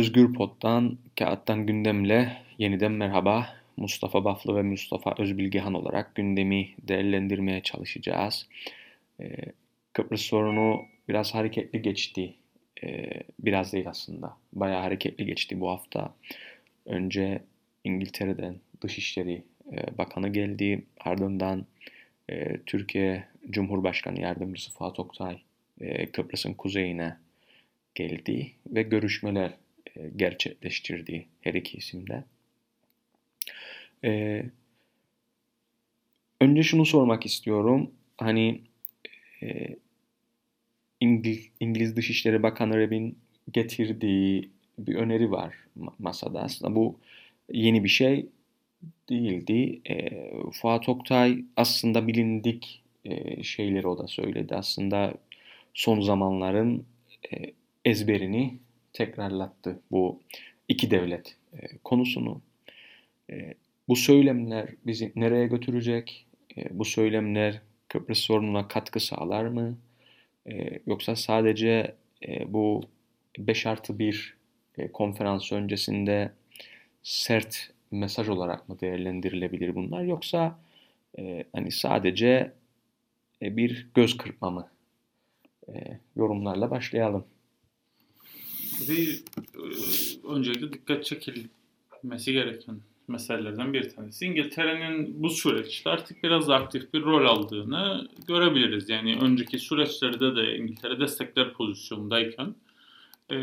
Özgür Pot'tan, Kağıttan Gündem'le yeniden merhaba. Mustafa Baflı ve Mustafa Özbilgehan olarak gündemi değerlendirmeye çalışacağız. Ee, Kıbrıs sorunu biraz hareketli geçti. Ee, biraz değil aslında. Bayağı hareketli geçti bu hafta. Önce İngiltere'den Dışişleri e, Bakanı geldi. Ardından e, Türkiye Cumhurbaşkanı Yardımcısı Fuat Oktay e, Kıbrıs'ın kuzeyine geldi ve görüşmeler gerçekleştirdi her iki isimde. E, önce şunu sormak istiyorum. Hani e, İngiliz, İngiliz Dışişleri Bakanı Reb'in getirdiği bir öneri var masada. Aslında bu yeni bir şey değildi. E, Fuat Oktay aslında bilindik e, şeyleri o da söyledi. Aslında son zamanların e, ezberini tekrarlattı bu iki devlet e, konusunu. E, bu söylemler bizi nereye götürecek? E, bu söylemler Kıbrıs sorununa katkı sağlar mı? E, yoksa sadece e, bu 5 artı 1 e, konferans öncesinde sert mesaj olarak mı değerlendirilebilir bunlar? Yoksa e, hani sadece e, bir göz kırpma mı? E, yorumlarla başlayalım. Bir e, öncelikle dikkat çekilmesi gereken meselelerden bir tanesi. İngiltere'nin bu süreçte artık biraz aktif bir rol aldığını görebiliriz. Yani önceki süreçlerde de İngiltere destekler pozisyondayken e,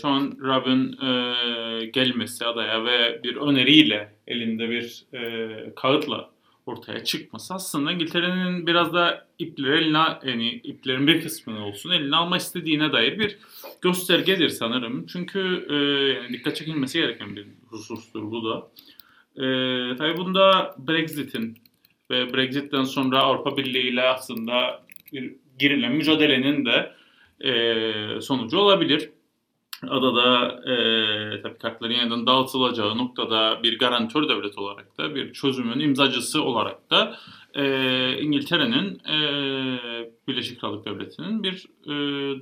şu an Rob'ın e, gelmesi adaya ve bir öneriyle elinde bir e, kağıtla ortaya çıkması aslında İngiltere'nin biraz da ipleri eline yani iplerin bir kısmını olsun eline alma istediğine dair bir göstergedir sanırım. Çünkü e, yani dikkat çekilmesi gereken bir husustur bu da. E, tabii bunda Brexit'in ve Brexit'ten sonra Avrupa Birliği ile aslında bir girilen mücadelenin de e, sonucu olabilir adada e, tabii kartların yeniden dağıtılacağı noktada bir garantör devlet olarak da bir çözümün imzacısı olarak da e, İngiltere'nin e, Birleşik Krallık Devleti'nin bir e,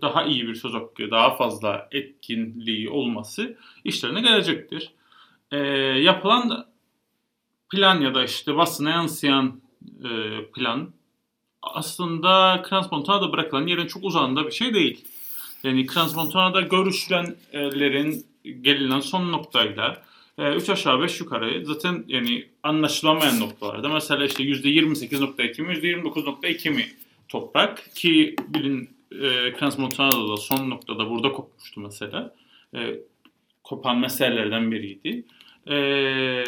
daha iyi bir söz hakkı, daha fazla etkinliği olması işlerine gelecektir. E, yapılan plan ya da işte basına yansıyan e, plan aslında Crans Montana'da bırakılan yerin çok uzağında bir şey değil. Yani Transmontana'da görüşülenlerin gelinen son noktayla 3 e, aşağı 5 yukarı zaten yani anlaşılamayan noktalarda mesela işte %28.2 mi %29.2 mi toprak ki bilin e, Transmontana'da da son noktada burada kopmuştu mesela. E, kopan meselelerden biriydi. E,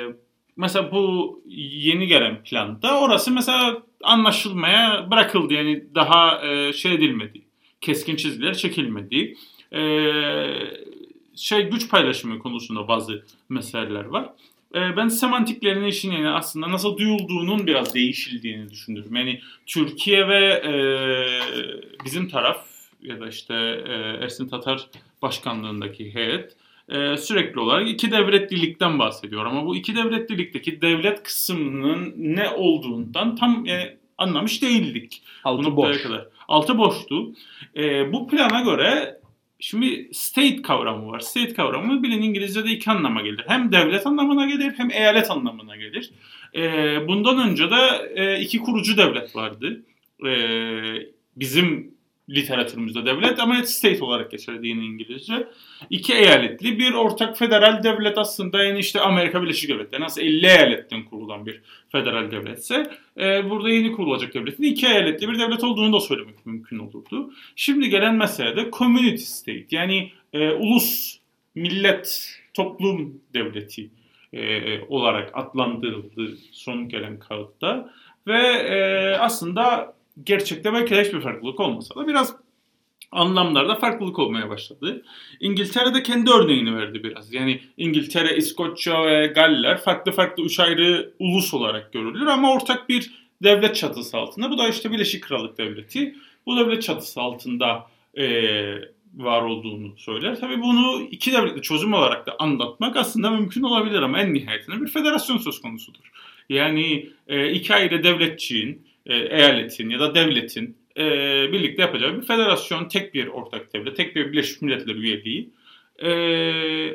mesela bu yeni gelen planda orası mesela anlaşılmaya bırakıldı yani daha e, şey edilmedi keskin çizgiler çekilmediği e, şey güç paylaşımı konusunda bazı meseleler var. E, ben semantiklerin işin yani aslında nasıl duyulduğunun biraz değişildiğini düşünüyorum. Yani Türkiye ve e, bizim taraf ya da işte e, Ersin Tatar başkanlığındaki heyet e, sürekli olarak iki devletlilikten bahsediyor. Ama bu iki devletlilikteki devlet kısmının ne olduğundan tam yani anlamış değildik. Altı bu boş. kadar. Altı boştu. E, bu plana göre şimdi state kavramı var. State kavramı bilin İngilizce'de iki anlama gelir. Hem devlet anlamına gelir hem eyalet anlamına gelir. E, bundan önce de e, iki kurucu devlet vardı. E, bizim literatürümüzde devlet ama state olarak geçer din İngilizce. İki eyaletli bir ortak federal devlet aslında yani işte Amerika Birleşik Devletleri nasıl 50 eyaletten kurulan bir federal devletse e, burada yeni kurulacak devletin iki eyaletli bir devlet olduğunu da söylemek mümkün olurdu. Şimdi gelen mesele de community state yani e, ulus, millet, toplum devleti e, olarak adlandırıldı son gelen kağıtta ve e, aslında gerçekte belki hiçbir farklılık olmasa da biraz anlamlarda farklılık olmaya başladı. İngiltere de kendi örneğini verdi biraz. Yani İngiltere, İskoçya ve Galler farklı farklı üç ayrı ulus olarak görülür ama ortak bir devlet çatısı altında. Bu da işte Birleşik Krallık Devleti. Bu devlet çatısı altında e, var olduğunu söyler. Tabii bunu iki devletli çözüm olarak da anlatmak aslında mümkün olabilir ama en nihayetinde bir federasyon söz konusudur. Yani e, iki ayrı devletçiğin e, eyaletin ya da devletin e, birlikte yapacağı bir federasyon, tek bir ortak devlet, tek bir Birleşmiş Milletler üyeliği E,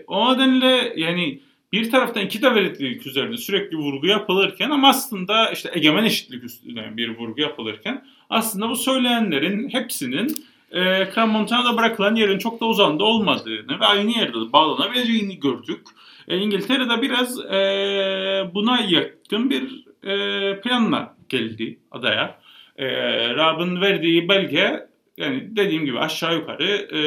o nedenle yani bir taraftan iki devletlilik üzerinde sürekli vurgu yapılırken ama aslında işte egemen eşitlik üstüne bir vurgu yapılırken aslında bu söyleyenlerin hepsinin e, Montana'da bırakılan yerin çok da uzağında olmadığını ve aynı yerde bağlanabileceğini gördük. E, İngiltere'de biraz e, buna yakın bir e, planla geldi adaya. E, Rab'ın verdiği belge yani dediğim gibi aşağı yukarı e,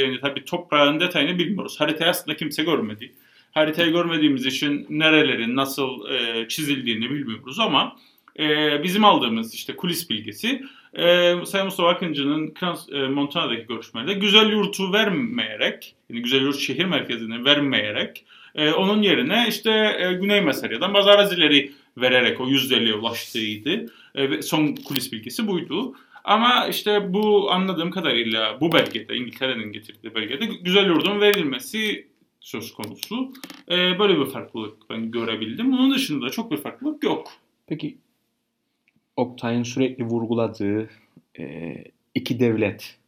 yani tabii toprağın detayını bilmiyoruz. Haritayı aslında kimse görmedi. Haritayı görmediğimiz için nerelerin nasıl e, çizildiğini bilmiyoruz ama e, bizim aldığımız işte kulis bilgisi e, Sayın Mustafa Akıncı'nın e, Montana'daki görüşmelerinde güzel yurtu vermeyerek, yani güzel yurt şehir merkezini vermeyerek e, onun yerine işte e, Güney Masarya'dan bazı arazileri vererek o %50'ye ulaştığıydı. E, son kulis bilgisi buydu. Ama işte bu anladığım kadarıyla bu belgede, İngiltere'nin getirdiği belgede güzel yurdun verilmesi söz konusu. E, böyle bir farklılık ben görebildim. Onun dışında da çok bir farklılık yok. Peki Oktay'ın sürekli vurguladığı e, iki devlet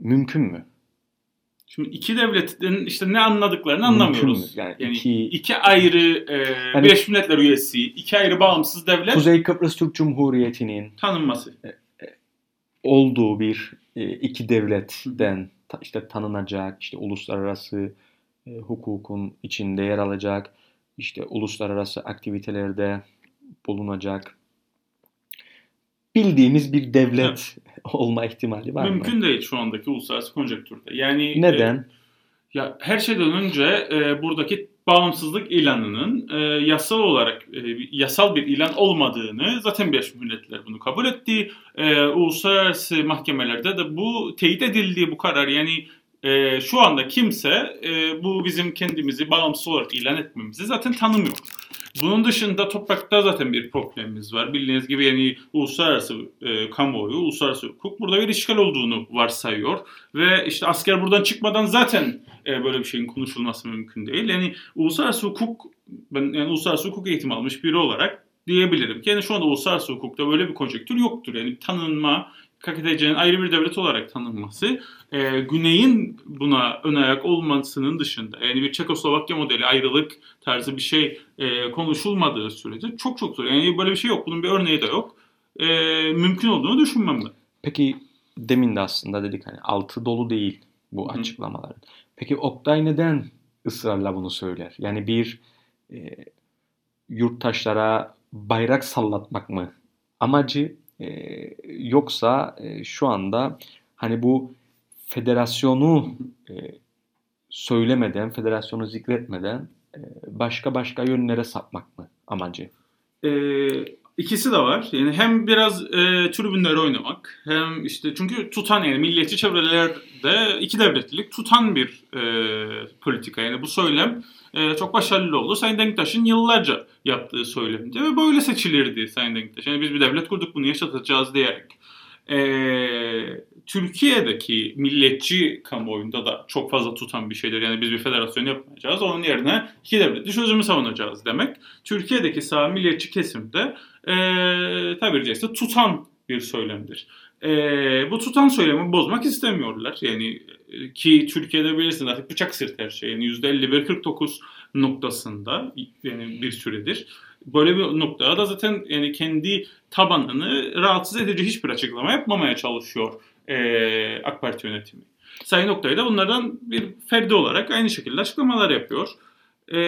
mümkün mü? Şimdi iki devletin işte ne anladıklarını anlamıyoruz. Yani, yani iki, iki ayrı e, yani, Birleşmiş Milletler üyesi, iki ayrı bağımsız devlet Kuzey Kıbrıs Türk Cumhuriyeti'nin tanınması e, e, olduğu bir e, iki devletten ta, işte tanınacak, işte uluslararası e, hukukun içinde yer alacak, işte uluslararası aktivitelerde bulunacak bildiğimiz bir devlet. olma ihtimali var Mümkün mı? Mümkün değil şu andaki uluslararası konjektürde. Yani neden? E, ya her şeyden önce e, buradaki bağımsızlık ilanının e, yasal olarak e, yasal bir ilan olmadığını zaten Birleşmiş Milletler bunu kabul etti. E, uluslararası mahkemelerde de bu teyit edildi bu karar. Yani e, şu anda kimse e, bu bizim kendimizi bağımsız olarak ilan etmemizi zaten tanımıyor. Bunun dışında toprakta zaten bir problemimiz var. Bildiğiniz gibi yani uluslararası e, kamuoyu, uluslararası hukuk burada bir işgal olduğunu varsayıyor. Ve işte asker buradan çıkmadan zaten e, böyle bir şeyin konuşulması mümkün değil. Yani uluslararası hukuk, ben yani uluslararası hukuk eğitimi almış biri olarak diyebilirim ki yani şu anda uluslararası hukukta böyle bir konjektür yoktur. Yani tanınma, KKTC'nin ayrı bir devlet olarak tanınması e, Güney'in buna ön ayak olmasının dışında yani bir Çekoslovakya modeli ayrılık tarzı bir şey e, konuşulmadığı sürece çok çok zor. Yani böyle bir şey yok. Bunun bir örneği de yok. E, mümkün olduğunu düşünmem ben. Peki demin de aslında dedik hani altı dolu değil bu açıklamaların. Peki Oktay neden ısrarla bunu söyler? Yani bir e, yurttaşlara bayrak sallatmak mı amacı e, yoksa e, şu anda hani bu federasyonu e, söylemeden, federasyonu zikretmeden e, başka başka yönlere sapmak mı amacı? Ee, ikisi de var. Yani hem biraz e, tribünlere oynamak hem işte çünkü tutan yani milliyetçi çevrelerde iki devletlilik tutan bir e, politika. Yani bu söylem e, çok başarılı oldu. Sayın Denktaş'ın yıllarca yaptığı söylemdi ve böyle seçilirdi Sayın Denktaş. Yani biz bir devlet kurduk bunu yaşatacağız diyerek. E, Türkiye'deki milliyetçi kamuoyunda da çok fazla tutan bir şeydir. Yani biz bir federasyon yapmayacağız. Onun yerine iki devletli çözümü savunacağız demek. Türkiye'deki sağ milliyetçi kesimde e, tabiri caizse tutan bir söylemdir. E, bu tutan söylemi bozmak istemiyorlar. Yani ki Türkiye'de bilirsiniz artık bıçak sırt her şey. Yani %51-49 noktasında yani bir süredir. Böyle bir noktada da zaten yani kendi tabanını rahatsız edici hiçbir açıklama yapmamaya çalışıyor e, AK Parti yönetimi. Sayın Oktay da bunlardan bir ferdi olarak aynı şekilde açıklamalar yapıyor. E,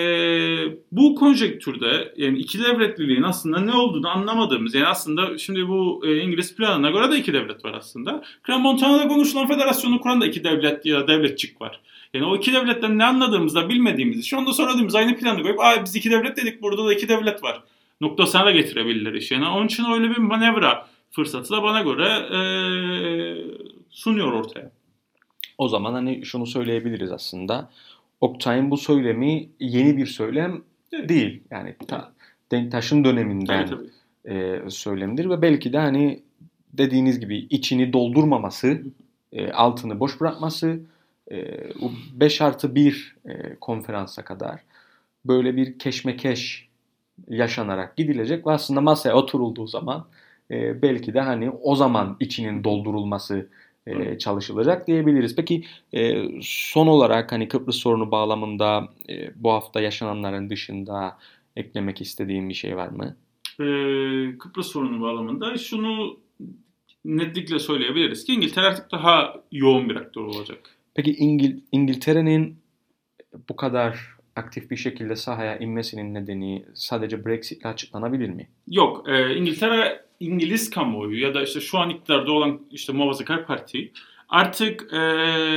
bu konjektürde yani iki devletliliğin aslında ne olduğunu anlamadığımız yani aslında şimdi bu e, İngiliz planına göre de iki devlet var aslında. Kram Montana'da konuşulan federasyonu kuran da iki devlet ya devletçik var. Yani o iki devletten ne anladığımızda bilmediğimiz şu anda söylediğimiz aynı planı koyup Aa, biz iki devlet dedik burada da iki devlet var noktasına da getirebilirler iş. Yani onun için öyle bir manevra fırsatı da bana göre e, sunuyor ortaya. O zaman hani şunu söyleyebiliriz aslında. Oktay'ın bu söylemi yeni bir söylem evet. değil. Yani ta, Denktaş'ın döneminden tabii, tabii. E, söylemdir ve belki de hani dediğiniz gibi içini doldurmaması, e, altını boş bırakması, e, 5 artı 1 e, konferansa kadar böyle bir keşmekeş yaşanarak gidilecek ve aslında masaya oturulduğu zaman e, belki de hani o zaman içinin doldurulması e, çalışılacak diyebiliriz. Peki e, son olarak hani Kıbrıs sorunu bağlamında e, bu hafta yaşananların dışında eklemek istediğim bir şey var mı? Ee, Kıbrıs sorunu bağlamında şunu netlikle söyleyebiliriz ki İngiltere artık daha yoğun bir aktör olacak. Peki İngil İngiltere'nin bu kadar aktif bir şekilde sahaya inmesinin nedeni sadece Brexit ile açıklanabilir mi? Yok. E, İngiltere İngiliz kamuoyu ya da işte şu an iktidarda olan işte Muhafazakar Parti artık e,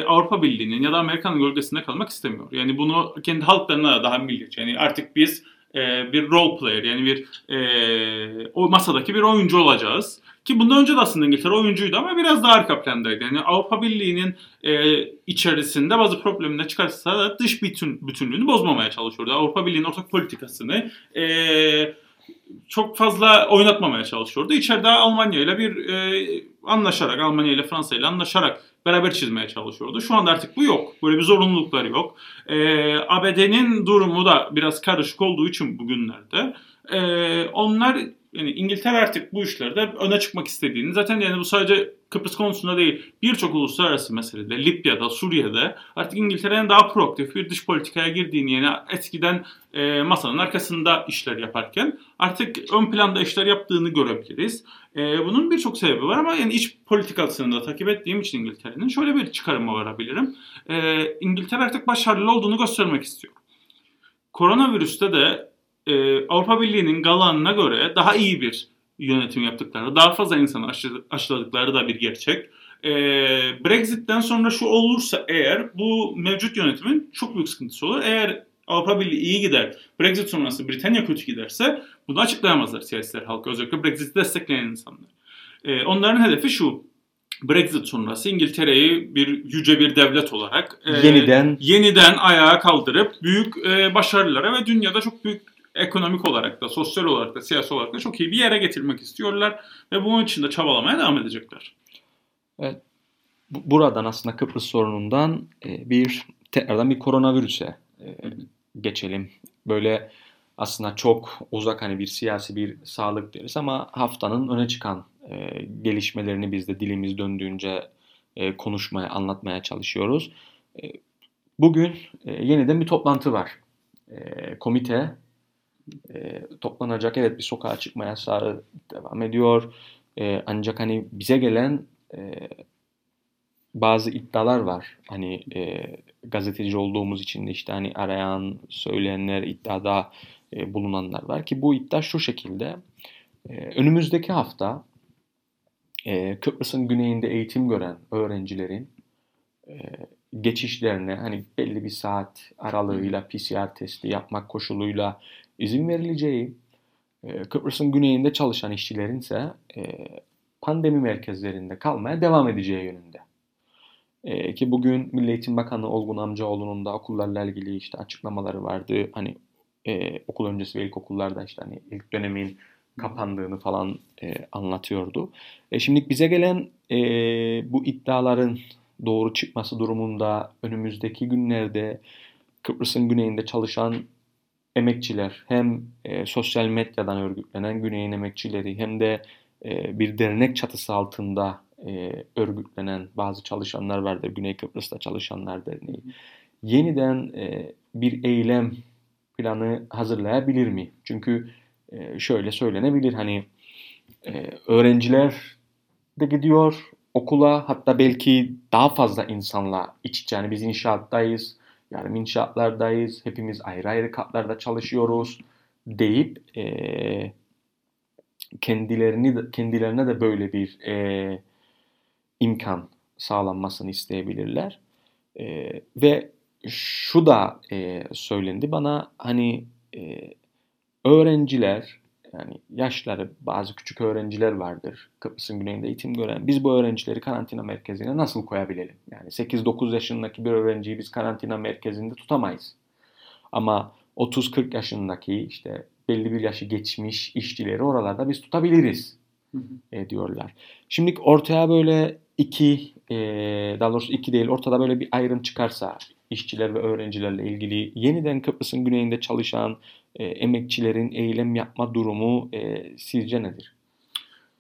Avrupa Birliği'nin ya da Amerika'nın gölgesinde kalmak istemiyor. Yani bunu kendi halklarına da daha milliyetçi. Yani artık biz e, bir role player yani bir e, o masadaki bir oyuncu olacağız. Ki bundan önce de aslında İngiltere oyuncuydu ama biraz daha arka plandaydı. Yani Avrupa Birliği'nin e, içerisinde bazı problemler çıkarsa da dış bütün, bütünlüğünü bozmamaya çalışıyordu. Avrupa Birliği'nin ortak politikasını e, çok fazla oynatmamaya çalışıyordu. İçeride Almanya ile bir e, anlaşarak, Almanya ile Fransa ile anlaşarak beraber çizmeye çalışıyordu. Şu anda artık bu yok. Böyle bir zorunlulukları yok. E, ABD'nin durumu da biraz karışık olduğu için bugünlerde e, onlar yani İngiltere artık bu işlerde öne çıkmak istediğini zaten yani bu sadece Kıbrıs konusunda değil birçok uluslararası meselede Libya'da, Suriye'de artık İngiltere'nin daha proaktif bir dış politikaya girdiğini yani eskiden e, masanın arkasında işler yaparken artık ön planda işler yaptığını görebiliriz. E, bunun birçok sebebi var ama yani iç politikasını da takip ettiğim için İngiltere'nin şöyle bir çıkarıma varabilirim. E, İngiltere artık başarılı olduğunu göstermek istiyor. Koronavirüste de e, Avrupa Birliği'nin galanına göre daha iyi bir yönetim yaptıkları, daha fazla insanı aşı, aşıladıkları da bir gerçek. E, Brexit'ten sonra şu olursa eğer bu mevcut yönetimin çok büyük sıkıntısı olur. Eğer Avrupa Birliği iyi gider, Brexit sonrası Britanya kötü giderse bunu açıklayamazlar siyasiler halkı. Özellikle Brexit'i destekleyen insanlar. E, onların hedefi şu, Brexit sonrası İngiltere'yi bir yüce bir devlet olarak e, yeniden yeniden ayağa kaldırıp büyük e, başarılara ve dünyada çok büyük ekonomik olarak da, sosyal olarak da, siyasi olarak da çok iyi bir yere getirmek istiyorlar ve bunun için de çabalamaya devam edecekler. Evet. Buradan aslında Kıbrıs sorunundan e, bir tekrardan bir koronavirüse e, geçelim. Böyle aslında çok uzak hani bir siyasi bir sağlık deriz ama haftanın öne çıkan e, gelişmelerini biz de dilimiz döndüğünce konuşmaya, anlatmaya çalışıyoruz. Bugün yeniden bir toplantı var. Komite e, toplanacak. Evet bir sokağa çıkma yasağı devam ediyor. E, ancak hani bize gelen e, bazı iddialar var. Hani e, gazeteci olduğumuz için de işte hani arayan, söyleyenler, iddiada e, bulunanlar var ki bu iddia şu şekilde. E, önümüzdeki hafta e, Kıbrıs'ın güneyinde eğitim gören öğrencilerin e, geçişlerine hani belli bir saat aralığıyla PCR testi yapmak koşuluyla izin verileceği, e, Kıbrıs'ın güneyinde çalışan işçilerin ise e, pandemi merkezlerinde kalmaya devam edeceği yönünde. E, ki bugün Milli Eğitim Bakanı Olgun Amcaoğlu'nun da okullarla ilgili işte açıklamaları vardı. Hani okul öncesi ve ilkokullarda işte hani ilk dönemin kapandığını falan anlatıyordu. Şimdi bize gelen bu iddiaların doğru çıkması durumunda önümüzdeki günlerde Kıbrıs'ın güneyinde çalışan emekçiler hem e, sosyal medyadan örgütlenen Güney'in emekçileri hem de e, bir dernek çatısı altında e, örgütlenen bazı çalışanlar vardır. Güney Kıbrıs'ta Çalışanlar Derneği. Yeniden e, bir eylem planı hazırlayabilir mi? Çünkü e, şöyle söylenebilir hani e, öğrenciler de gidiyor okula hatta belki daha fazla insanla iç içe. Yani biz inşaattayız Yarım inşaatlardayız, hepimiz ayrı ayrı katlarda çalışıyoruz deyip e, kendilerini kendilerine de böyle bir e, imkan sağlanmasını isteyebilirler. E, ve şu da e, söylendi bana hani e, öğrenciler yani yaşları bazı küçük öğrenciler vardır Kıbrıs'ın güneyinde eğitim gören. Biz bu öğrencileri karantina merkezine nasıl koyabilelim? Yani 8-9 yaşındaki bir öğrenciyi biz karantina merkezinde tutamayız. Ama 30-40 yaşındaki işte belli bir yaşı geçmiş işçileri oralarda biz tutabiliriz E, diyorlar. Şimdi ortaya böyle iki, e, daha doğrusu iki değil ortada böyle bir ayrım çıkarsa işçiler ve öğrencilerle ilgili yeniden Kıbrıs'ın güneyinde çalışan e, emekçilerin eylem yapma durumu e, sizce nedir?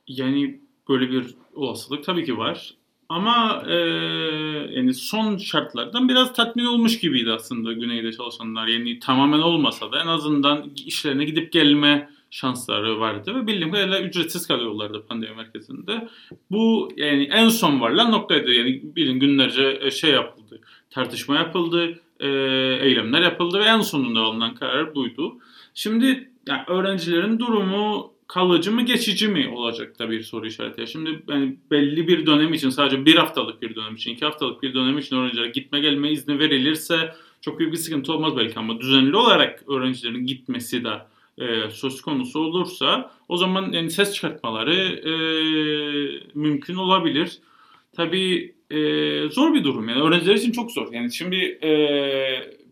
Yani böyle bir olasılık tabii ki var. Ama e, yani son şartlardan biraz tatmin olmuş gibiydi aslında güneyde çalışanlar. Yani tamamen olmasa da en azından işlerine gidip gelme şansları vardı ve bildiğim kadarıyla ücretsiz kalıyorlardı pandemi merkezinde. Bu yani en son varılan noktaydı. Yani bilin günlerce e, şey yapıldı, tartışma yapıldı, e, eylemler yapıldı ve en sonunda alınan karar buydu. Şimdi yani öğrencilerin durumu kalıcı mı geçici mi olacak da bir soru işareti. Şimdi yani belli bir dönem için sadece bir haftalık bir dönem için, iki haftalık bir dönem için öğrencilere gitme gelme izni verilirse çok büyük bir sıkıntı olmaz belki ama düzenli olarak öğrencilerin gitmesi de e, söz konusu olursa o zaman yani ses çıkartmaları e, mümkün olabilir. Tabii e, zor bir durum yani öğrenciler için çok zor. Yani şimdi e,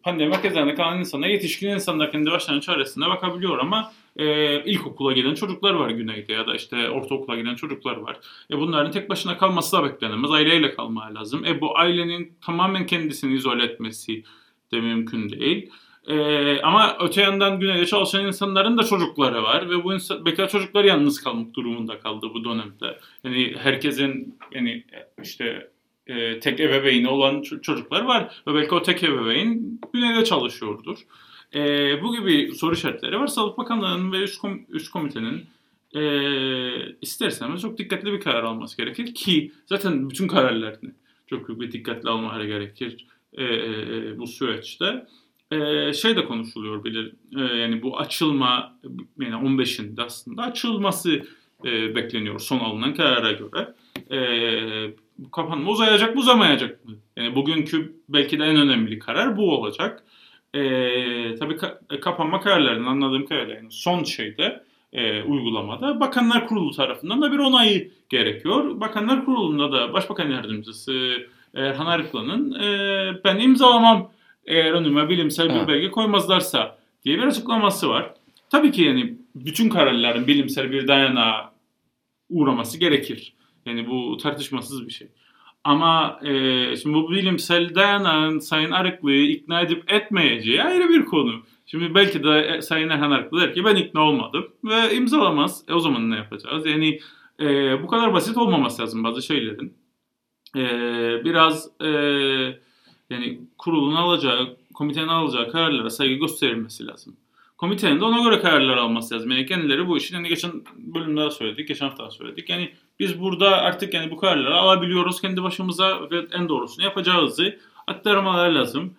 pandemi merkezlerinde kalan insana yetişkin insanlar kendi başlarının çaresine bakabiliyor ama e, ilkokula giden çocuklar var güneyde ya da işte ortaokula giden çocuklar var. E bunların tek başına kalması da beklenemez. Aileyle kalmaya lazım. E bu ailenin tamamen kendisini izole etmesi de mümkün değil. Ee, ama öte yandan güneyde çalışan insanların da çocukları var ve bu insan, bekar çocuklar yalnız kalmak durumunda kaldı bu dönemde. Yani herkesin yani işte e, tek ebeveyni olan çocuklar var ve belki o tek ebeveyn güneyde çalışıyordur. E, bu gibi soru işaretleri var. Sağlık Bakanlığı'nın ve üst, kom üst komitenin e, isterseniz çok dikkatli bir karar alması gerekir ki zaten bütün kararlarını çok büyük bir dikkatli almaları gerekir e, e, bu süreçte. E, şey de konuşuluyor bilir e, yani bu açılma yani 15'inde aslında açılması e, bekleniyor son alınan karara göre. E, kapanma uzayacak mı uzamayacak mı? Yani bugünkü belki de en önemli karar bu olacak. E, tabii ka- kapanma kararlarının anladığım kadarıyla yani son şeyde e, uygulamada Bakanlar Kurulu tarafından da bir onayı gerekiyor. Bakanlar Kurulu'nda da Başbakan Yardımcısı Erhan Arıklı'nın e, ben imzalamam eğer önüme bilimsel bir belge koymazlarsa diye bir açıklaması var. Tabii ki yani bütün kararların bilimsel bir dayanağa uğraması gerekir. Yani bu tartışmasız bir şey. Ama e, şimdi bu bilimsel dayanağın Sayın Arıklı'yı ikna edip etmeyeceği ayrı bir konu. Şimdi belki de e, Sayın Erhan Arıklı der ki ben ikna olmadım ve imzalamaz. E o zaman ne yapacağız? Yani e, bu kadar basit olmaması lazım bazı şeylerin. E, biraz e, yani kurulun alacağı, komitenin alacağı kararlara saygı gösterilmesi lazım. Komitenin de ona göre kararlar alması lazım. Yani kendileri bu işin, yani geçen bölümde söyledik, geçen hafta söyledik. Yani biz burada artık yani bu kararları alabiliyoruz kendi başımıza ve en doğrusunu yapacağızı aktarmalar lazım.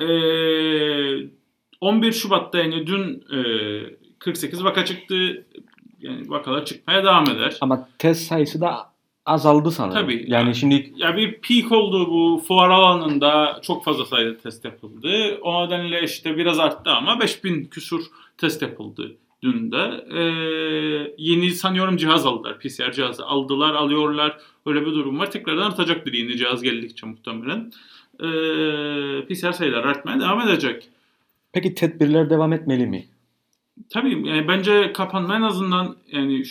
Ee, 11 Şubat'ta yani dün e, 48 vaka çıktı. Yani vakalar çıkmaya devam eder. Ama test sayısı da azaldı sanırım. Tabii. Yani ya, şimdi ya bir peak oldu bu fuar alanında çok fazla sayıda test yapıldı. O nedenle işte biraz arttı ama 5000 küsur test yapıldı dün de. Ee, yeni sanıyorum cihaz aldılar. PCR cihazı aldılar, alıyorlar. Öyle bir durum var. Tekrardan artacaktır yeni cihaz geldikçe muhtemelen. Ee, PCR sayıları artmaya devam edecek. Peki tedbirler devam etmeli mi? Tabii yani bence kapanma en azından yani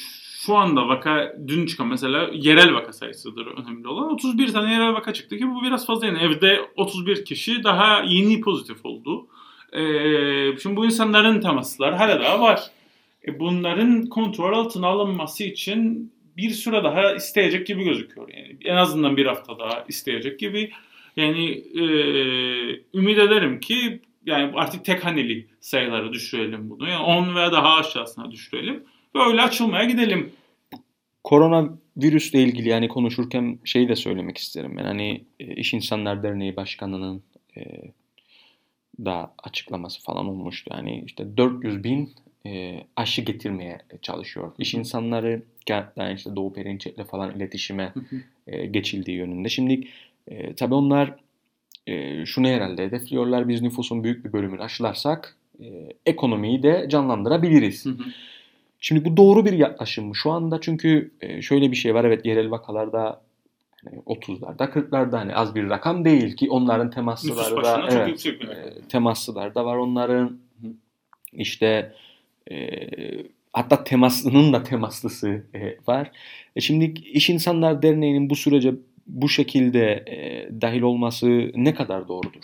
şu anda vaka dün çıkan mesela yerel vaka sayısıdır önemli olan. 31 tane yerel vaka çıktı ki bu biraz fazla yani evde 31 kişi daha yeni pozitif oldu. Ee, şimdi bu insanların temasları hala daha var. E bunların kontrol altına alınması için bir süre daha isteyecek gibi gözüküyor. Yani en azından bir hafta daha isteyecek gibi. Yani e, ümit ederim ki yani artık tek haneli sayıları düşürelim bunu. Yani 10 veya daha aşağısına düşürelim. Böyle açılmaya gidelim. Korona virüsle ilgili yani konuşurken şeyi de söylemek isterim. Ben hani e, İş İnsanlar Derneği Başkanı'nın e, da açıklaması falan olmuştu. Yani işte 400 bin e, aşı getirmeye çalışıyor. İş insanları yani işte Doğu Perinçek'le falan iletişime e, geçildiği yönünde. Şimdi e, tabii onlar e, şunu herhalde hedefliyorlar. Biz nüfusun büyük bir bölümünü aşılarsak e, ekonomiyi de canlandırabiliriz. Şimdi bu doğru bir yaklaşım mı? Şu anda çünkü e, şöyle bir şey var. Evet yerel vakalarda hani 30'larda 40'larda hani az bir rakam değil ki onların temaslıları da evet, e, temaslılar da var onların. İşte e, hatta temaslının da temaslısı e, var. E şimdi İş İnsanlar Derneği'nin bu sürece bu şekilde e, dahil olması ne kadar doğrudur?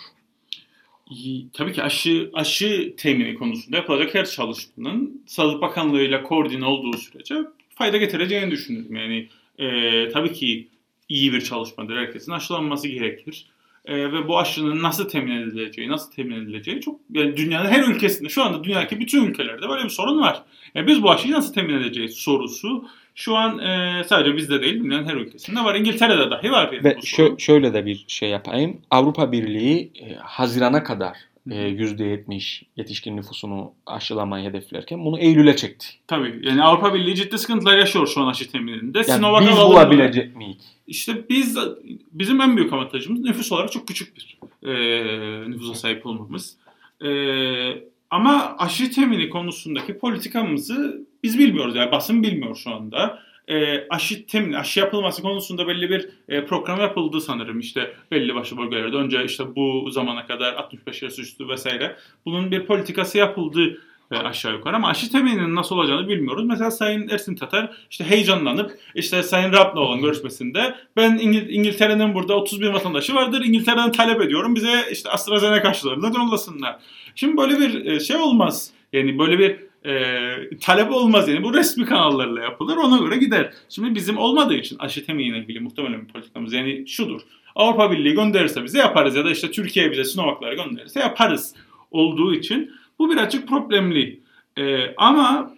Tabii ki aşı aşı temini konusunda yapılacak her çalışmanın Sağlık Bakanlığı ile koordine olduğu sürece fayda getireceğini düşünüyorum. Yani e, tabii ki iyi bir çalışmadır. Herkesin aşılanması gerekir. E, ve bu aşının nasıl temin edileceği, nasıl temin edileceği çok yani dünyanın her ülkesinde şu anda dünyadaki bütün ülkelerde böyle bir sorun var. Yani biz bu aşıyı nasıl temin edeceğiz sorusu şu an e, sadece bizde değil dünyanın her ülkesinde var. İngiltere'de dahi var. Ve şö- şöyle de bir şey yapayım. Avrupa Birliği e, Haziran'a kadar %70 yetişkin nüfusunu aşılamayı hedeflerken bunu Eylül'e çekti. Tabii. Yani Avrupa Birliği ciddi sıkıntılar yaşıyor şu an aşı temininde. Yani Sinovac biz bulabilecek miyiz? İşte biz bizim en büyük avantajımız nüfus olarak çok küçük bir e, nüfusa sahip olmamız. E, ama aşı temini konusundaki politikamızı biz bilmiyoruz. Yani basın bilmiyor şu anda e, aşı temin, aşı yapılması konusunda belli bir e, program yapıldı sanırım işte belli başlı bölgelerde. Önce işte bu zamana kadar 65 yaş üstü vesaire. Bunun bir politikası yapıldı e, aşağı yukarı ama aşı temininin nasıl olacağını bilmiyoruz. Mesela Sayın Ersin Tatar işte heyecanlanıp işte Sayın Rab'la olan görüşmesinde ben İngil- İngiltere'nin burada 30 bin vatandaşı vardır. İngiltere'den talep ediyorum bize işte AstraZeneca aşılarını yollasınlar. Şimdi böyle bir e, şey olmaz. Yani böyle bir e, talep olmaz yani. Bu resmi kanallarla yapılır. Ona göre gider. Şimdi bizim olmadığı için aşı teminiyle ilgili muhtemelen bir politikamız yani şudur. Avrupa Birliği gönderirse bize yaparız ya da işte Türkiye bize Sinovac'ları gönderirse yaparız olduğu için bu birazcık problemli. E, ama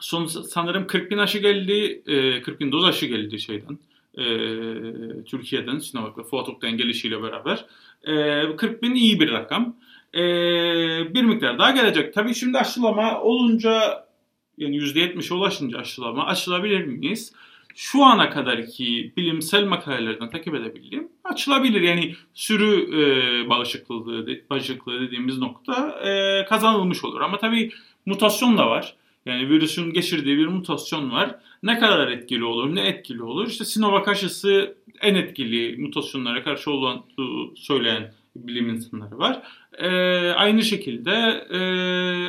son sanırım 40 bin aşı geldi, e, 40 bin doz aşı geldi şeyden. E, Türkiye'den Sinovac'la Fuatok'tan gelişiyle beraber. E, 40 bin iyi bir rakam e, bir miktar daha gelecek. Tabii şimdi aşılama olunca yani %70'e ulaşınca aşılama aşılabilir miyiz? Şu ana kadarki bilimsel makalelerden takip edebildiğim açılabilir. Yani sürü e, bağışıklığı, bağışıklığı dediğimiz nokta e, kazanılmış olur. Ama tabii mutasyon da var. Yani virüsün geçirdiği bir mutasyon var. Ne kadar etkili olur, ne etkili olur? İşte Sinovac aşısı en etkili mutasyonlara karşı olduğunu söyleyen bilim insanları var. E, aynı şekilde e,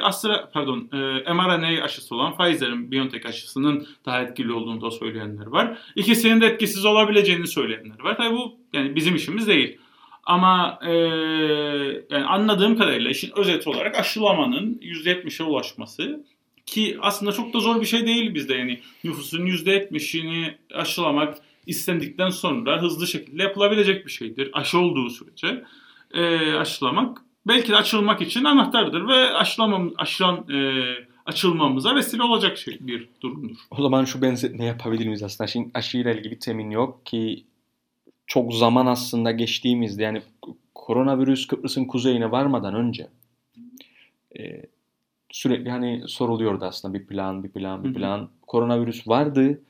Astra pardon e, mRNA aşısı olan Pfizer'in BioNTech aşısının daha etkili olduğunu da söyleyenler var. İkisinin de etkisiz olabileceğini söyleyenler var. Tabii bu yani bizim işimiz değil. Ama e, yani anladığım kadarıyla işin özeti olarak aşılamanın %70'e ulaşması ki aslında çok da zor bir şey değil bizde yani nüfusun %70'ini aşılamak istendikten sonra hızlı şekilde yapılabilecek bir şeydir aşı olduğu sürece e, aşılamak belki de açılmak için anahtardır ve aşılamam, aşılan e, açılmamıza vesile olacak şey bir durumdur. O zaman şu benzetme yapabilir miyiz aslında? Şimdi aşıyla ilgili temin yok ki çok zaman aslında geçtiğimizde yani koronavirüs Kıbrıs'ın kuzeyine varmadan önce e, sürekli hani soruluyordu aslında bir plan, bir plan, bir plan. Hı hı. Koronavirüs vardı.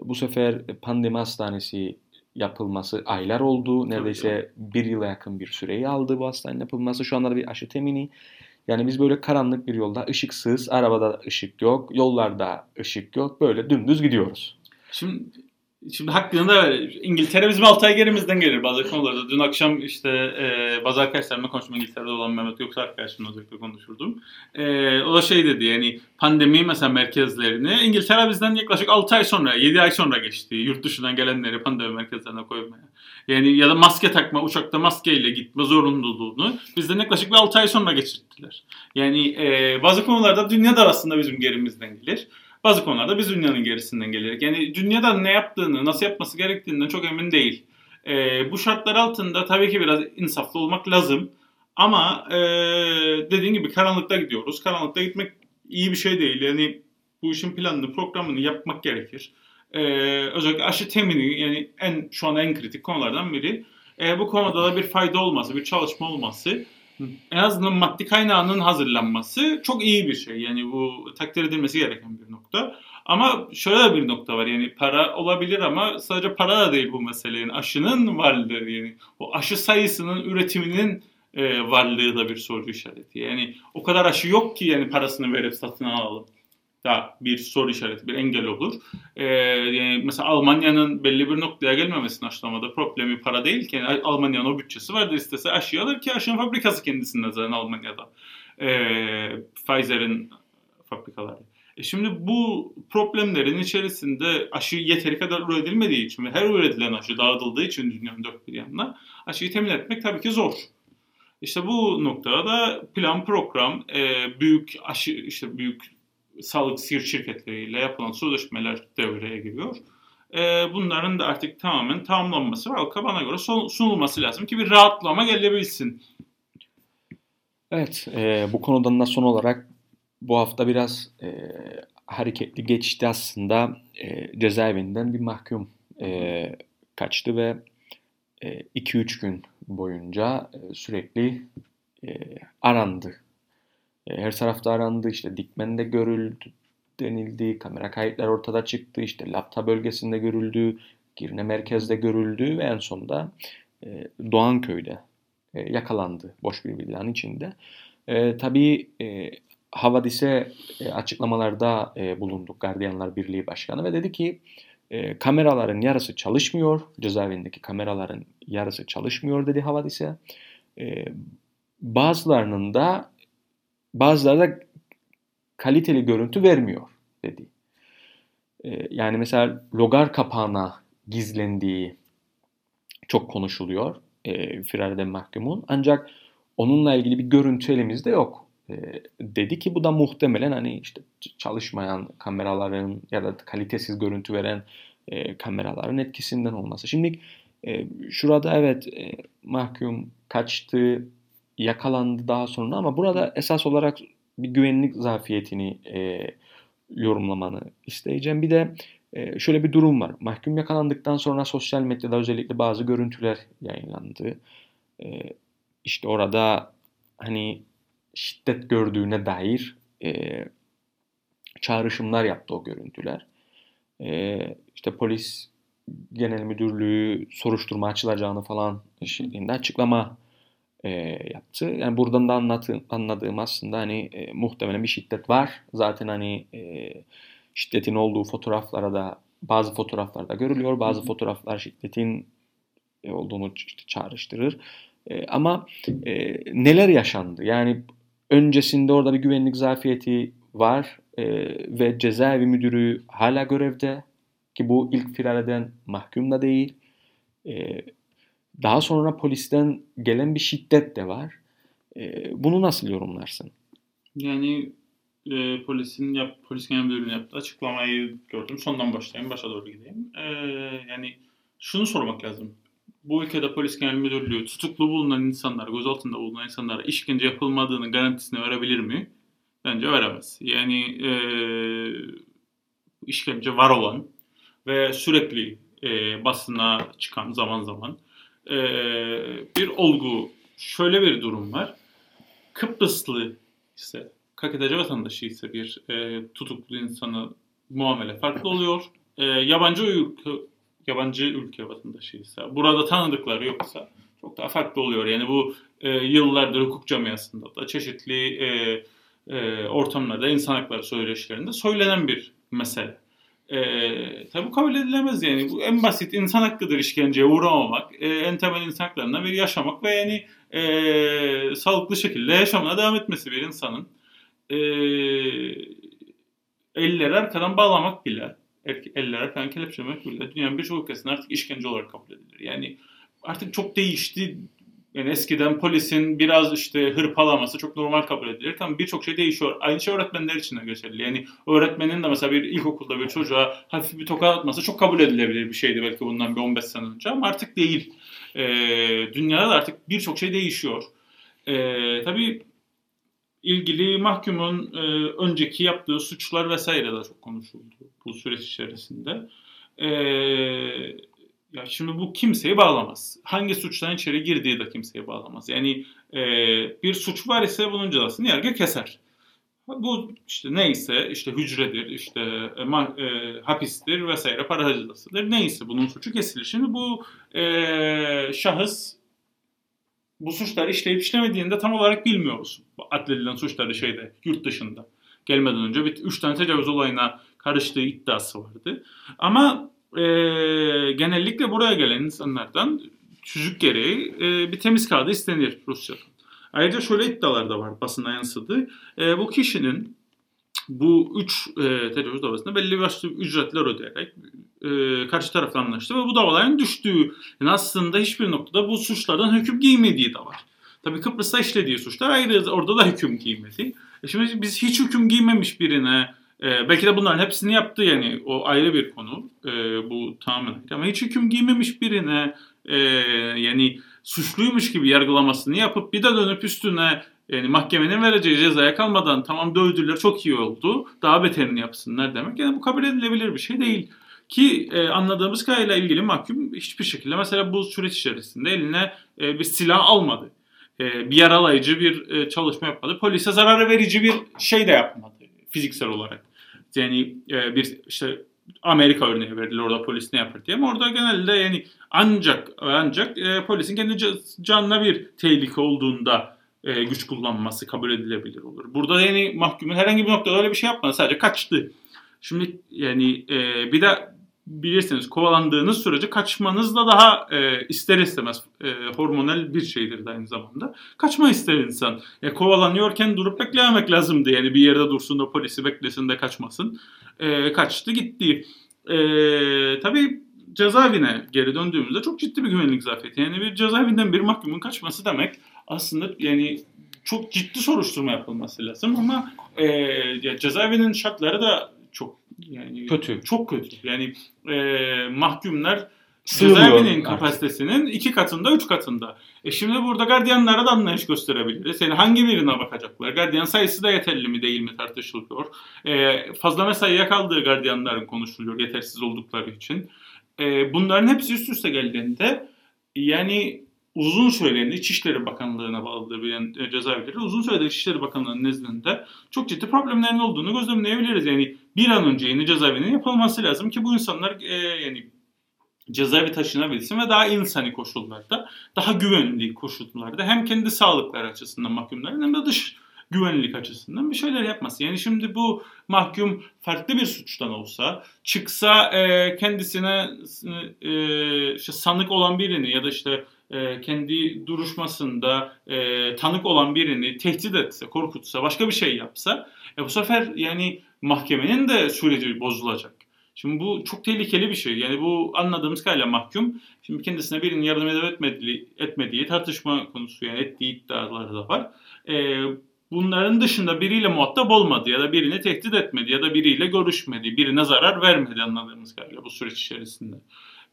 Bu sefer pandemi hastanesi yapılması aylar oldu. Neredeyse bir yıla yakın bir süreyi aldı bu hastanenin yapılması. Şu anda da bir aşı temini. Yani biz böyle karanlık bir yolda ışıksız, arabada ışık yok, yollarda ışık yok. Böyle dümdüz gidiyoruz. Şimdi Şimdi hakkında İngiltere bizim 6 ay gerimizden gelir bazı konularda. Dün akşam işte e, bazı arkadaşlarımla konuştum İngiltere'de olan Mehmet yoksa arkadaşımla özellikle konuşurdum. E, o da şey dedi yani pandemi mesela merkezlerini İngiltere bizden yaklaşık 6 ay sonra 7 ay sonra geçti. Yurt dışından gelenleri pandemi merkezlerine koymaya. Yani ya da maske takma uçakta maskeyle gitme zorunluluğunu bizden yaklaşık bir 6 ay sonra geçirttiler. Yani e, bazı konularda dünya da aslında bizim gerimizden gelir bazı konularda biz dünyanın gerisinden gelerek. Yani dünyada ne yaptığını, nasıl yapması gerektiğinden çok emin değil. E, bu şartlar altında tabii ki biraz insaflı olmak lazım. Ama e, dediğim gibi karanlıkta gidiyoruz. Karanlıkta gitmek iyi bir şey değil. Yani bu işin planını, programını yapmak gerekir. E, özellikle aşı temini yani en şu an en kritik konulardan biri. E, bu konuda da bir fayda olması, bir çalışma olması en azından maddi kaynağının hazırlanması çok iyi bir şey. Yani bu takdir edilmesi gereken bir nokta. Ama şöyle bir nokta var yani para olabilir ama sadece para da değil bu mesele. Yani aşının varlığı yani o aşı sayısının üretiminin e, varlığı da bir soru işareti. Yani o kadar aşı yok ki yani parasını verip satın alalım da bir soru işareti, bir engel olur. Ee, yani mesela Almanya'nın belli bir noktaya gelmemesinin aşılamada problemi para değil ki. Yani Almanya'nın o bütçesi vardır istese aşı alır ki aşının fabrikası kendisinde zaten Almanya'da. Ee, Pfizer'in fabrikaları. E şimdi bu problemlerin içerisinde aşı yeteri kadar üretilmediği için ve her üretilen aşı dağıtıldığı için dünyanın dört bir yanına aşıyı temin etmek tabii ki zor. İşte bu noktada da plan program, e, büyük aşı, işte büyük sağlık şirketleriyle yapılan sözleşmeler devreye giriyor. e, bunların da artık tamamen tamamlanması ve halka bana göre sunulması lazım ki bir rahatlama gelebilsin. Evet, e, bu konudan da son olarak bu hafta biraz e, hareketli geçti aslında. E, cezaevinden bir mahkum e, kaçtı ve 2-3 e, gün boyunca e, sürekli e, arandı. E, her tarafta arandı, işte Dikmen'de görüldü denildi, kamera kayıtları ortada çıktı, işte Lapta bölgesinde görüldü, Girne merkezde görüldü ve en sonunda e, Doğanköy'de e, yakalandı boş bir villanın içinde. E, tabii e, Havadis'e e, açıklamalarda e, bulunduk Gardiyanlar Birliği Başkanı ve dedi ki e, kameraların yarısı çalışmıyor, cezaevindeki kameraların yarısı çalışmıyor dedi Havadis'e. E, bazılarının da bazıları da kaliteli görüntü vermiyor dedi. E, yani mesela logar kapağına gizlendiği çok konuşuluyor e, Firareden mahkumun. Ancak onunla ilgili bir görüntü elimizde yok. E, dedi ki bu da muhtemelen hani işte çalışmayan kameraların ya da kalitesiz görüntü veren e, kameraların etkisinden olması. Şimdi e, şurada evet e, mahkum kaçtı, yakalandı daha sonra ama burada esas olarak bir güvenlik zafiyetini e, yorumlamanı isteyeceğim. Bir de e, şöyle bir durum var. Mahkum yakalandıktan sonra sosyal medyada özellikle bazı görüntüler yayınlandı. E, işte orada hani şiddet gördüğüne dair e, çağrışımlar yaptı o görüntüler. E, işte polis genel müdürlüğü soruşturma açılacağını falan şeklinde açıklama e, yaptı. Yani buradan da anlatı, anladığım aslında hani e, muhtemelen bir şiddet var. Zaten hani e, şiddetin olduğu fotoğraflara da bazı fotoğraflarda görülüyor. Bazı fotoğraflar şiddetin e, olduğunu işte çağrıştırır. E, ama e, neler yaşandı? Yani öncesinde orada bir güvenlik zafiyeti var e, ve cezaevi müdürü hala görevde ki bu ilk firar eden mahkum da değil. E, daha sonra polisten gelen bir şiddet de var. E, bunu nasıl yorumlarsın? Yani e, polisin yap, polis genel müdürlüğünün yaptığı açıklamayı gördüm. Sondan başlayayım, başa doğru gideyim. E, yani şunu sormak lazım. Bu ülkede polis genel müdürlüğü tutuklu bulunan insanlar, gözaltında bulunan insanlara işkence yapılmadığını garantisini verebilir mi? Bence veremez. Yani e, işkence var olan ve sürekli e, basına çıkan zaman zaman e, bir olgu. Şöyle bir durum var. Kıbrıslı ise, KKTC vatandaşı ise bir e, tutuklu insanı muamele farklı oluyor. E, yabancı ülke, yabancı ülke vatandaşıysa, burada tanıdıkları yoksa çok daha farklı oluyor. Yani bu e, yıllardır hukuk camiasında da çeşitli e, e, ortamlarda, insan hakları söyleşilerinde söylenen bir mesele. E, tabi bu kabul edilemez yani. Bu en basit insan hakkıdır işkenceye uğramamak. E, en temel insan haklarından biri yaşamak ve yani e, sağlıklı şekilde yaşamına devam etmesi bir insanın. E, elleri arkadan bağlamak bile, eller arkadan kelepçelemek bile dünyanın birçok ülkesinde artık işkence olarak kabul edilir. Yani artık çok değişti yani eskiden polisin biraz işte hırpalaması çok normal kabul edilirken birçok şey değişiyor. Aynı şey öğretmenler için de geçerli. Yani öğretmenin de mesela bir ilkokulda bir çocuğa hafif bir tokat atması çok kabul edilebilir bir şeydi belki bundan bir 15 sene önce ama artık değil. Ee, dünyada da artık birçok şey değişiyor. Ee, tabii ilgili mahkumun e, önceki yaptığı suçlar vesaire de çok konuşuldu bu süreç içerisinde. Eee ya şimdi bu kimseyi bağlamaz. Hangi suçtan içeri girdiği de kimseyi bağlamaz. Yani e, bir suç var ise bunun cezasını yargı keser. Bu işte neyse işte hücredir, işte e, ma, e, hapistir vesaire para cezasıdır. Neyse bunun suçu kesilir. Şimdi bu e, şahıs bu suçları işleyip işlemediğinde tam olarak bilmiyoruz. Adledilen suçları şeyde yurt dışında gelmeden önce bir üç tane tecavüz olayına karıştığı iddiası vardı. Ama e, genellikle buraya gelen insanlardan çocuk gereği e, bir temiz kağıdı istenir Rusya'dan. Ayrıca şöyle iddialar da var basına yansıdı. E, bu kişinin bu üç e, tecavüz davasında belli başlı ücretler ödeyerek e, karşı tarafla anlaştı ve bu davaların düştüğü yani aslında hiçbir noktada bu suçlardan hüküm giymediği de var. Tabi Kıbrıs'ta işlediği suçlar ayrı orada da hüküm giymedi. E şimdi biz hiç hüküm giymemiş birine E, belki de bunların hepsini yaptı yani o ayrı bir konu. E, bu tamamen. Ama hiç hüküm giymemiş birine e, yani suçluymuş gibi yargılamasını yapıp bir de dönüp üstüne yani mahkemenin vereceği cezaya kalmadan tamam dövdüler çok iyi oldu. Daha beterini yapsınlar demek. Yani bu kabul edilebilir bir şey değil. Ki e, anladığımız kadarıyla ilgili mahkum hiçbir şekilde mesela bu süreç içerisinde eline e, bir silah almadı. E, bir yaralayıcı bir e, çalışma yapmadı. Polise zarar verici bir şey de yapmadı fiziksel olarak. Yani e, bir işte Amerika örneği verilir orada polis ne yapar diye ama orada genelde yani ancak ancak e, polisin kendi canına bir tehlike olduğunda e, güç kullanması kabul edilebilir olur. Burada yani mahkumun herhangi bir noktada öyle bir şey yapmadı. Sadece kaçtı. Şimdi yani e, bir de bilirsiniz kovalandığınız sürece kaçmanız da daha e, ister istemez e, hormonal bir şeydir de aynı zamanda. Kaçma ister insan. E, kovalanıyorken durup beklememek lazımdı. Yani bir yerde dursun da polisi beklesin de kaçmasın. E, kaçtı gitti. E, tabii cezaevine geri döndüğümüzde çok ciddi bir güvenlik zafiyeti. Yani bir cezaevinden bir mahkumun kaçması demek aslında yani çok ciddi soruşturma yapılması lazım ama e, ya cezaevinin şartları da çok yani kötü. Çok kötü. Yani e, mahkumlar cezaevinin kapasitesinin iki katında, üç katında. E şimdi burada gardiyanlara da anlayış gösterebiliriz. Yani hangi birine bakacaklar? Gardiyan sayısı da yeterli mi değil mi tartışılıyor. E, fazla mesaiye kaldığı gardiyanların konuşuluyor yetersiz oldukları için. E, bunların hepsi üst üste geldiğinde yani uzun süreli İçişleri Bakanlığı'na bağlı bir cezaevleri uzun süredir İçişleri Bakanlığı'nın nezdinde çok ciddi problemlerin olduğunu gözlemleyebiliriz. Yani bir an önce yeni cezaevinin yapılması lazım ki bu insanlar e, yani cezaevi taşınabilsin ve daha insani koşullarda, daha güvenli koşullarda hem kendi sağlıkları açısından mahkumların hem de dış güvenlik açısından bir şeyler yapması. Yani şimdi bu mahkum farklı bir suçtan olsa çıksa e, kendisine e, işte sanık olan birini ya da işte e, kendi duruşmasında e, tanık olan birini tehdit etse, korkutsa, başka bir şey yapsa e, bu sefer yani mahkemenin de süreci bozulacak. Şimdi bu çok tehlikeli bir şey. Yani bu anladığımız kadarıyla mahkum şimdi kendisine birinin yardım etmediği, etmediği tartışma konusu yani ettiği iddiaları da var. E, bunların dışında biriyle muhatap olmadı ya da birini tehdit etmedi ya da biriyle görüşmedi, birine zarar vermedi anladığımız kadarıyla bu süreç içerisinde.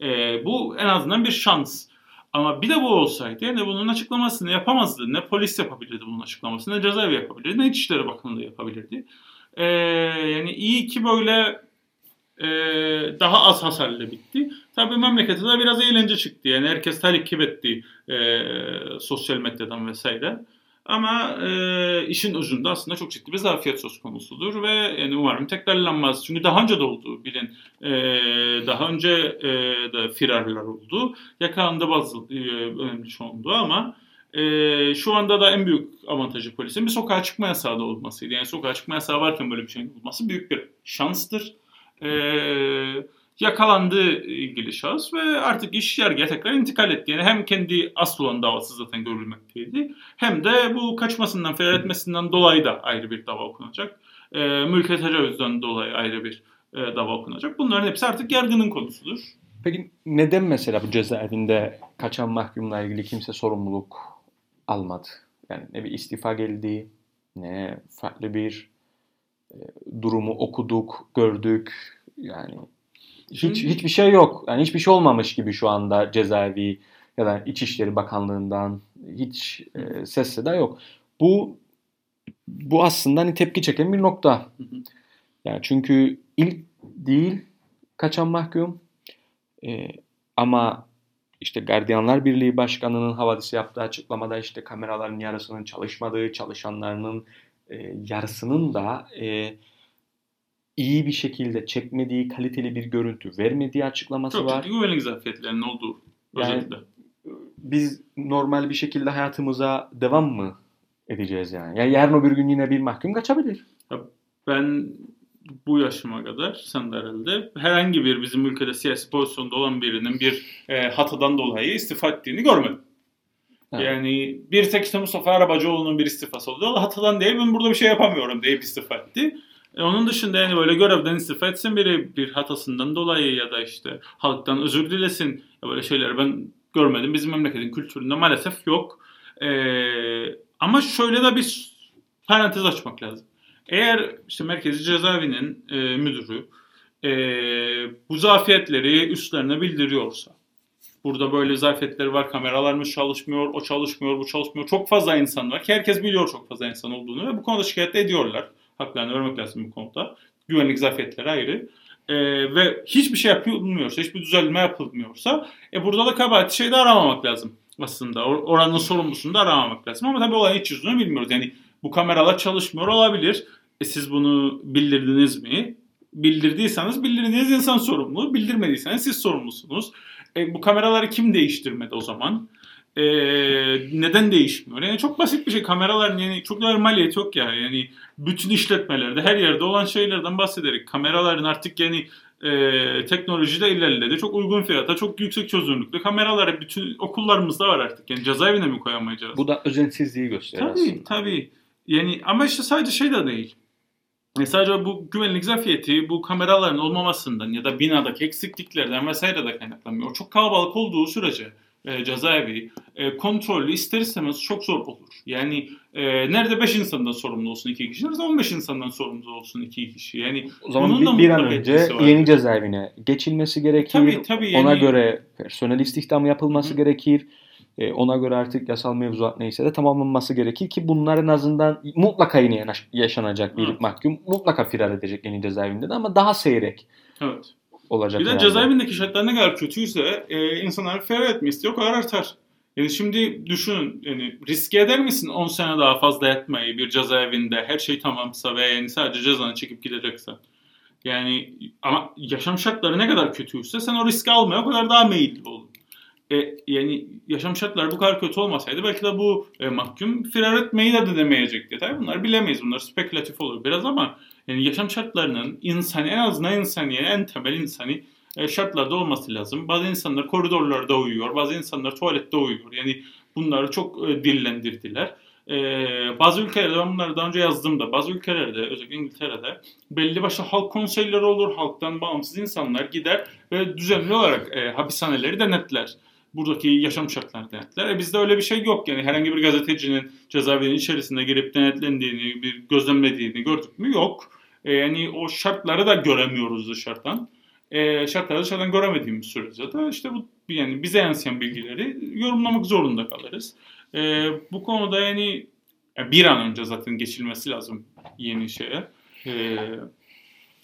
E, bu en azından bir şans. Ama bir de bu olsaydı yani bunun açıklamasını yapamazdı. Ne polis yapabilirdi bunun açıklamasını, ne cezaevi yapabilirdi, ne İçişleri Bakanlığı yapabilirdi. Ee, yani iyi ki böyle e, daha az hasarlı bitti. Tabii memlekete de biraz eğlence çıktı. Yani herkes takip etti e, sosyal medyadan vesaire. Ama e, işin ucunda aslında çok ciddi bir zafiyet söz konusudur ve yani umarım tekrarlanmaz. Çünkü daha önce de oldu bilin. E, daha önce e, de firarlar oldu. Yakalandı bazı e, önemli çoğunluğu ama e, şu anda da en büyük avantajı polisin bir sokağa çıkma yasağı da olmasıydı. Yani sokağa çıkma yasağı varken böyle bir şeyin olması büyük bir şanstır. Eee yakalandı ilgili şahıs ve artık iş yargıya tekrar intikal etti. Yani hem kendi asıl olan davası zaten görülmekteydi hem de bu kaçmasından, ferar etmesinden dolayı da ayrı bir dava okunacak. E, mülke tecavüzden dolayı ayrı bir e, dava okunacak. Bunların hepsi artık yargının konusudur. Peki neden mesela bu cezaevinde kaçan mahkumla ilgili kimse sorumluluk almadı? Yani ne bir istifa geldi, ne farklı bir e, durumu okuduk, gördük. Yani hiç hiçbir şey yok. Yani hiçbir şey olmamış gibi şu anda cezaevi ya da İçişleri Bakanlığı'ndan hiç e, ses de yok. Bu bu aslında hani tepki çeken bir nokta. Yani çünkü ilk değil kaçan mahkum e, ama işte Gardiyanlar Birliği Başkanı'nın havadisi yaptığı açıklamada işte kameraların yarısının çalışmadığı, çalışanlarının e, yarısının da e, iyi bir şekilde çekmediği, kaliteli bir görüntü vermediği açıklaması Çok var. Çok güvenlik zafiyetlerinin olduğu yani, özellikle. Biz normal bir şekilde hayatımıza devam mı edeceğiz yani? Ya yarın öbür gün yine bir mahkum kaçabilir. Ben bu yaşıma kadar sen de herhalde herhangi bir bizim ülkede siyasi pozisyonda olan birinin bir e, hatadan dolayı istifa ettiğini görmedim. Evet. Yani bir tek işte Mustafa Arabacıoğlu'nun bir istifası oldu. Hatadan değil ben burada bir şey yapamıyorum deyip istifa etti. E onun dışında yani böyle görevden istifa etsin biri bir hatasından dolayı ya da işte halktan özür dilesin. Ya böyle şeyler ben görmedim. Bizim memleketin kültüründe maalesef yok. E, ama şöyle de bir parantez açmak lazım. Eğer işte Merkezi Cezaevinin e, müdürü e, bu zafiyetleri üstlerine bildiriyorsa, burada böyle zafiyetleri var, kameralarımız çalışmıyor, o çalışmıyor, bu çalışmıyor. Çok fazla insan var ki herkes biliyor çok fazla insan olduğunu ve bu konuda şikayet ediyorlar. Haklarını vermek lazım bu konuda. Güvenlik zafiyetleri ayrı. E, ve hiçbir şey yapılmıyorsa, hiçbir düzenleme yapılmıyorsa e, burada da kabahati şeyde aramamak lazım aslında. Or- oranın sorumlusunu da aramamak lazım. Ama tabii olayın iç yüzünü bilmiyoruz. Yani bu kameralar çalışmıyor olabilir. E, siz bunu bildirdiniz mi? Bildirdiyseniz bildirdiğiniz insan sorumlu. Bildirmediyseniz siz sorumlusunuz. E, bu kameraları kim değiştirmedi o zaman? E, neden değişmiyor? Yani çok basit bir şey. Kameraların yani çok da maliyet yok ya. Yani bütün işletmelerde her yerde olan şeylerden bahsederek kameraların artık yani e, teknoloji de ilerledi. Çok uygun fiyata, çok yüksek çözünürlüklü kameralar bütün okullarımızda var artık. Yani cezaevine mi koyamayacağız? Bu da özensizliği gösteriyor tabii, aslında. Tabii Yani ama işte sadece şey de değil. E sadece bu güvenlik zafiyeti bu kameraların olmamasından ya da binadaki eksikliklerden vesaire de kaynaklanmıyor. Çok kalabalık olduğu sürece e, cezaevi e, kontrollü ister istemez çok zor olur. Yani e, nerede 5 insandan sorumlu olsun iki kişi, nerede 15 insandan sorumlu olsun iki kişi. Yani O zaman bir, bir an önce yeni cezaevine geçilmesi gerekir. Tabii, tabii, Ona yani- göre personel istihdamı yapılması Hı. gerekir. E, ona göre artık yasal mevzuat neyse de tamamlanması gerekir ki bunların azından mutlaka yine yaşanacak bir mahkum mutlaka firar edecek yeni cezaevinde de ama daha seyrek Evet. Olacak. Bir de herhalde. cezaevindeki şartlar ne kadar kötüyse e, insanlar feryat etme istiyor o kadar artar. Yani şimdi düşünün yani riske eder misin 10 sene daha fazla yatmayı bir cezaevinde her şey tamamsa ve yani sadece cezanı çekip gideceksen. Yani ama yaşam şartları ne kadar kötüyse sen o riski almaya o kadar daha meyilli olun. E, yani yaşam şartları bu kadar kötü olmasaydı belki de bu e, mahkum firar etmeyi de denemeyecekti. Tabii bunlar bilemeyiz. Bunlar spekülatif olur biraz ama yani yaşam şartlarının insani en azından insani en temel insani e, şartlarda olması lazım. Bazı insanlar koridorlarda uyuyor, bazı insanlar tuvalette uyuyor. Yani bunları çok e, dillendirdiler. E, bazı ülkelerde ben bunları daha önce yazdım da bazı ülkelerde özellikle İngiltere'de belli başlı halk konseyleri olur. Halktan bağımsız insanlar gider ve düzenli olarak hapishaneleri denetler. Buradaki yaşam şartlarını denetler. E bizde öyle bir şey yok. Yani herhangi bir gazetecinin cezaevinin içerisinde girip denetlendiğini, bir gözlemlediğini gördük mü? Yok. E, yani o şartları da göremiyoruz dışarıdan. E, şartları dışarıdan göremediğimiz sürece de işte bu yani bize yansıyan bilgileri yorumlamak zorunda kalırız. E, bu konuda yani bir an önce zaten geçilmesi lazım yeni şeye. E,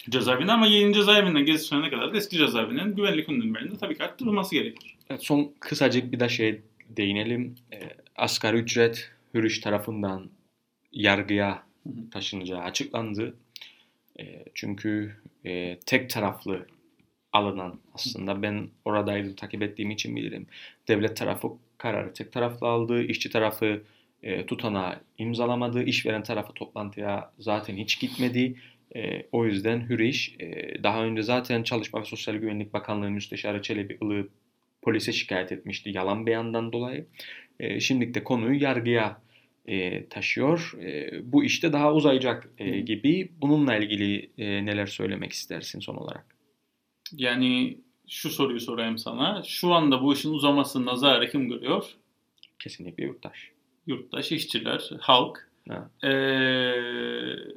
cezaevine ama yeni cezaevinden geçilene kadar da eski cezaevinin güvenlik önlemlerinde tabii ki arttırılması gerekir. Evet, son kısacık bir de şey değinelim. E, asgari ücret Hürüş tarafından yargıya taşınacağı açıklandı. E, çünkü e, tek taraflı alınan aslında ben oradaydım takip ettiğim için bilirim. Devlet tarafı kararı tek taraflı aldı. işçi tarafı e, tutanağı imzalamadı. işveren tarafı toplantıya zaten hiç gitmedi. E, o yüzden Hürriş e, daha önce zaten Çalışma ve Sosyal Güvenlik Bakanlığı Müsteşarı Çelebi Ilığı polise şikayet etmişti yalan beyandan dolayı. E, şimdilik de konuyu yargıya e, taşıyor. E, bu işte daha uzayacak e, gibi. Bununla ilgili e, neler söylemek istersin son olarak? Yani şu soruyu sorayım sana. Şu anda bu işin uzamasında zararı kim görüyor? Kesinlikle yurttaş. Yurttaş, işçiler, halk. Ha. Ee,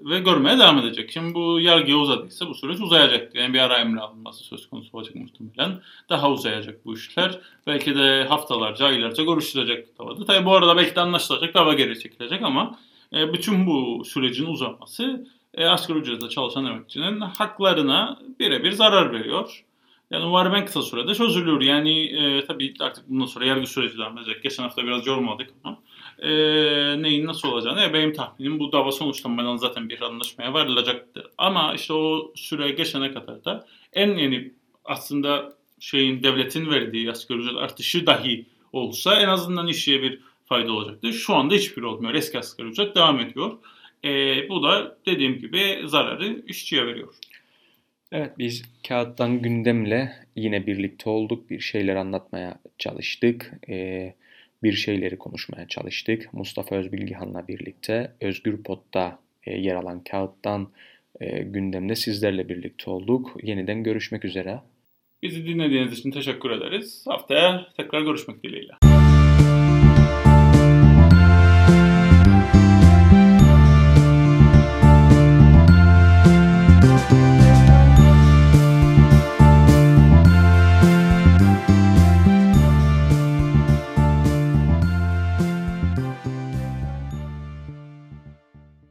ve görmeye devam edecek. Şimdi bu yargıya uzadıysa bu süreç uzayacak. Yani bir ara emri alınması söz konusu olacak muhtemelen. Daha uzayacak bu işler. Belki de haftalarca, aylarca görüşülecek davada. Tabii bu arada belki de anlaşılacak, dava geri çekilecek ama e, bütün bu sürecin uzaması e, asgari ücretle çalışan emekçinin haklarına birebir zarar veriyor. Yani umarım en kısa sürede çözülür. Yani e, tabii artık bundan sonra yargı süreci devam edecek. Geçen hafta biraz yormadık ama e, neyin nasıl olacağını e, benim tahminim bu dava sonuçlanmadan zaten bir anlaşmaya varılacaktır. Ama işte o süre geçene kadar da en yeni aslında şeyin devletin verdiği asgari ücret artışı dahi olsa en azından işçiye bir fayda olacaktır. Şu anda hiçbir olmuyor. Eski asgari ücret devam ediyor. E, bu da dediğim gibi zararı işçiye veriyor. Evet biz kağıttan gündemle yine birlikte olduk. Bir şeyler anlatmaya çalıştık. Ee, bir şeyleri konuşmaya çalıştık. Mustafa Özbilgihan'la birlikte Özgür Pot'ta e, yer alan kağıttan e, gündemde sizlerle birlikte olduk. Yeniden görüşmek üzere. Bizi dinlediğiniz için teşekkür ederiz. Haftaya tekrar görüşmek dileğiyle.